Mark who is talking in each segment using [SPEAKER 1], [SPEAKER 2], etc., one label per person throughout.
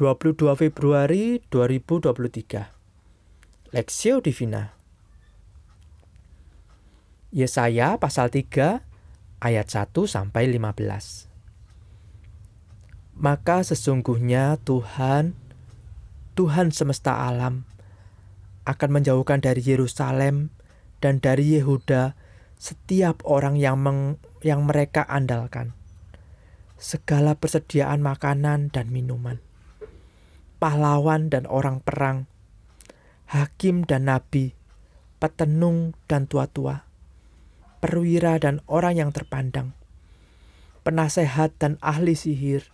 [SPEAKER 1] 22 Februari 2023 Lexio Divina. Yesaya pasal 3 ayat 1 sampai 15 Maka sesungguhnya Tuhan Tuhan semesta alam akan menjauhkan dari Yerusalem dan dari Yehuda setiap orang yang meng, yang mereka andalkan. Segala persediaan makanan dan minuman, pahlawan dan orang perang, hakim dan nabi, petenung dan tua-tua, perwira dan orang yang terpandang, penasehat dan ahli sihir,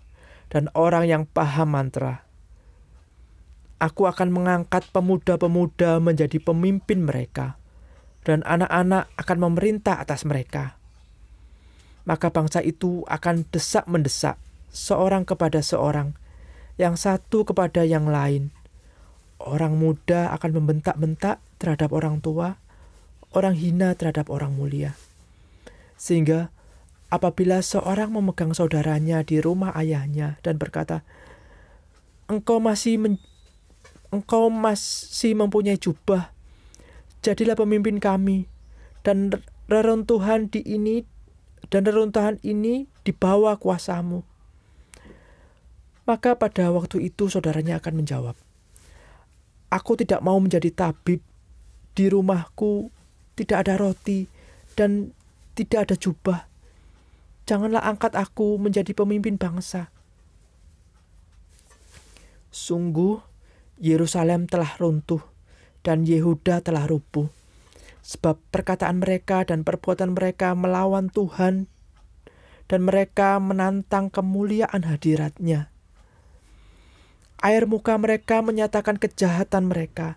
[SPEAKER 1] dan orang yang paham mantra. Aku akan mengangkat pemuda-pemuda menjadi pemimpin mereka, dan anak-anak akan memerintah atas mereka maka bangsa itu akan desak-mendesak seorang kepada seorang, yang satu kepada yang lain. Orang muda akan membentak-bentak terhadap orang tua, orang hina terhadap orang mulia. Sehingga apabila seorang memegang saudaranya di rumah ayahnya dan berkata, "Engkau masih men engkau masih mempunyai jubah, jadilah pemimpin kami." Dan reruntuhan di ini dan reruntuhan ini di bawah kuasamu. Maka pada waktu itu saudaranya akan menjawab, Aku tidak mau menjadi tabib, di rumahku tidak ada roti dan tidak ada jubah. Janganlah angkat aku menjadi pemimpin bangsa. Sungguh, Yerusalem telah runtuh dan Yehuda telah rubuh sebab perkataan mereka dan perbuatan mereka melawan Tuhan dan mereka menantang kemuliaan hadiratnya. Air muka mereka menyatakan kejahatan mereka,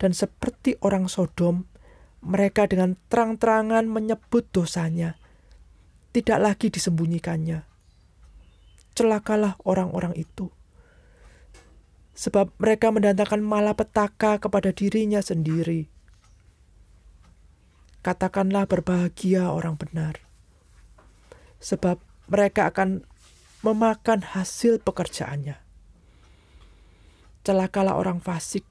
[SPEAKER 1] dan seperti orang Sodom, mereka dengan terang-terangan menyebut dosanya, tidak lagi disembunyikannya. Celakalah orang-orang itu, sebab mereka mendatangkan malapetaka kepada dirinya sendiri. Katakanlah berbahagia orang benar, sebab mereka akan memakan hasil pekerjaannya. Celakalah orang fasik,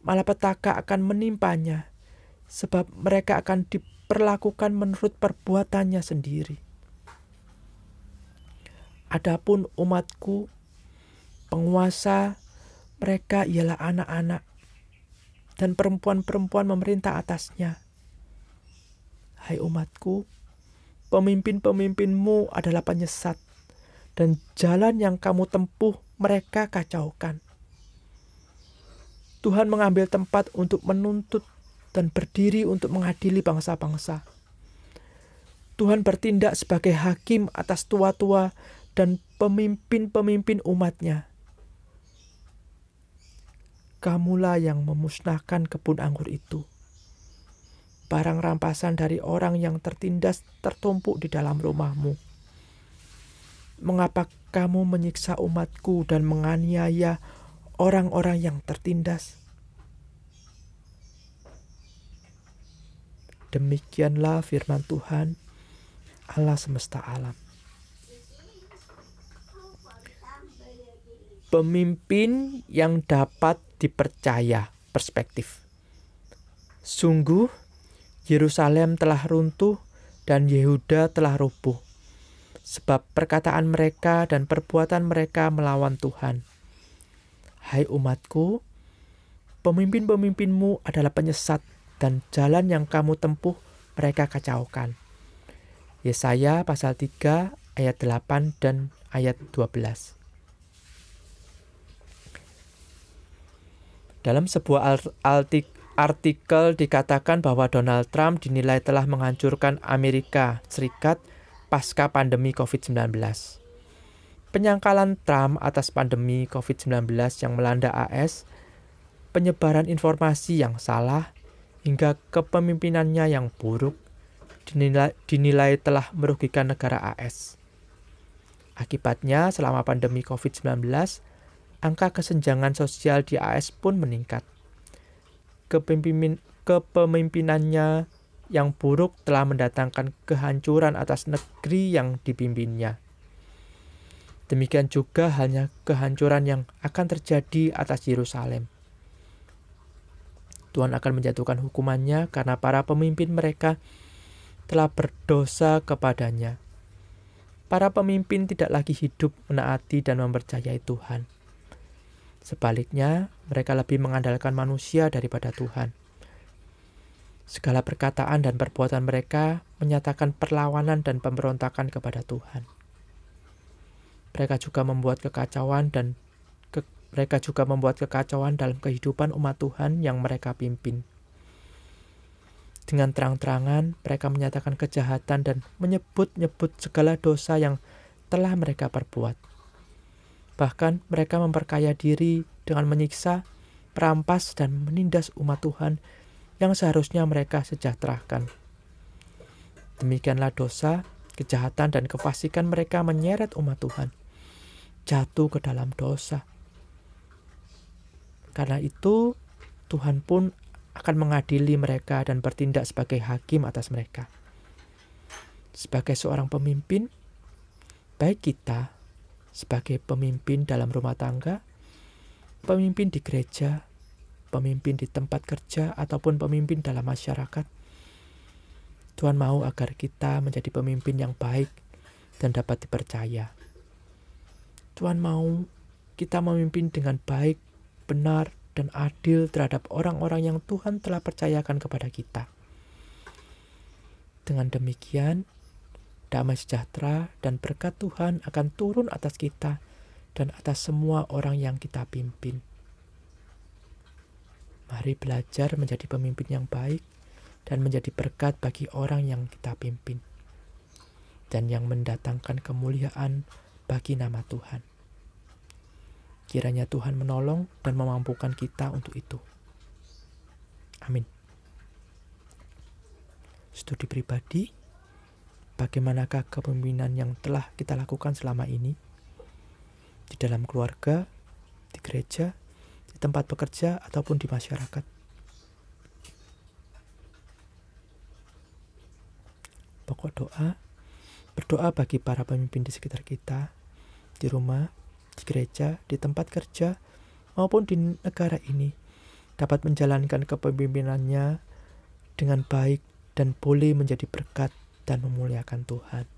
[SPEAKER 1] malapetaka akan menimpanya, sebab mereka akan diperlakukan menurut perbuatannya sendiri. Adapun umatku, penguasa mereka ialah anak-anak dan perempuan-perempuan memerintah atasnya Hai umatku, pemimpin-pemimpinmu adalah penyesat, dan jalan yang kamu tempuh mereka kacaukan. Tuhan mengambil tempat untuk menuntut dan berdiri untuk mengadili bangsa-bangsa. Tuhan bertindak sebagai hakim atas tua-tua dan pemimpin-pemimpin umatnya. Kamulah yang memusnahkan kebun anggur itu barang rampasan dari orang yang tertindas tertumpuk di dalam rumahmu. Mengapa kamu menyiksa umatku dan menganiaya orang-orang yang tertindas? Demikianlah firman Tuhan, Allah semesta alam. Pemimpin yang dapat dipercaya perspektif. Sungguh Yerusalem telah runtuh dan Yehuda telah rubuh, sebab perkataan mereka dan perbuatan mereka melawan Tuhan. Hai umatku, pemimpin-pemimpinmu adalah penyesat dan jalan yang kamu tempuh mereka kacaukan. Yesaya pasal 3 ayat 8 dan ayat 12. Dalam sebuah artik artikel dikatakan bahwa Donald Trump dinilai telah menghancurkan Amerika Serikat pasca pandemi COVID-19. Penyangkalan Trump atas pandemi COVID-19 yang melanda AS, penyebaran informasi yang salah, hingga kepemimpinannya yang buruk dinilai, dinilai telah merugikan negara AS. Akibatnya, selama pandemi COVID-19, angka kesenjangan sosial di AS pun meningkat kepemimpinan kepemimpinannya yang buruk telah mendatangkan kehancuran atas negeri yang dipimpinnya. Demikian juga hanya kehancuran yang akan terjadi atas Yerusalem. Tuhan akan menjatuhkan hukumannya karena para pemimpin mereka telah berdosa kepadanya. Para pemimpin tidak lagi hidup menaati dan mempercayai Tuhan. Sebaliknya, mereka lebih mengandalkan manusia daripada Tuhan. Segala perkataan dan perbuatan mereka menyatakan perlawanan dan pemberontakan kepada Tuhan. Mereka juga membuat kekacauan dan ke, mereka juga membuat kekacauan dalam kehidupan umat Tuhan yang mereka pimpin. Dengan terang-terangan mereka menyatakan kejahatan dan menyebut-nyebut segala dosa yang telah mereka perbuat. Bahkan mereka memperkaya diri dengan menyiksa, merampas, dan menindas umat Tuhan yang seharusnya mereka sejahterakan. Demikianlah dosa, kejahatan, dan kefasikan mereka menyeret umat Tuhan jatuh ke dalam dosa. Karena itu, Tuhan pun akan mengadili mereka dan bertindak sebagai hakim atas mereka. Sebagai seorang pemimpin, baik kita sebagai pemimpin dalam rumah tangga, pemimpin di gereja, pemimpin di tempat kerja, ataupun pemimpin dalam masyarakat, Tuhan mau agar kita menjadi pemimpin yang baik dan dapat dipercaya. Tuhan mau kita memimpin dengan baik, benar, dan adil terhadap orang-orang yang Tuhan telah percayakan kepada kita. Dengan demikian, damai sejahtera dan berkat Tuhan akan turun atas kita dan atas semua orang yang kita pimpin. Mari belajar menjadi pemimpin yang baik dan menjadi berkat bagi orang yang kita pimpin, dan yang mendatangkan kemuliaan bagi nama Tuhan. Kiranya Tuhan menolong dan memampukan kita untuk itu. Amin. Studi pribadi, bagaimanakah kepemimpinan yang telah kita lakukan selama ini? Di dalam keluarga, di gereja, di tempat bekerja, ataupun di masyarakat. Pokok doa, berdoa bagi para pemimpin di sekitar kita, di rumah, di gereja, di tempat kerja, maupun di negara ini dapat menjalankan kepemimpinannya dengan baik dan boleh menjadi berkat dan memuliakan Tuhan.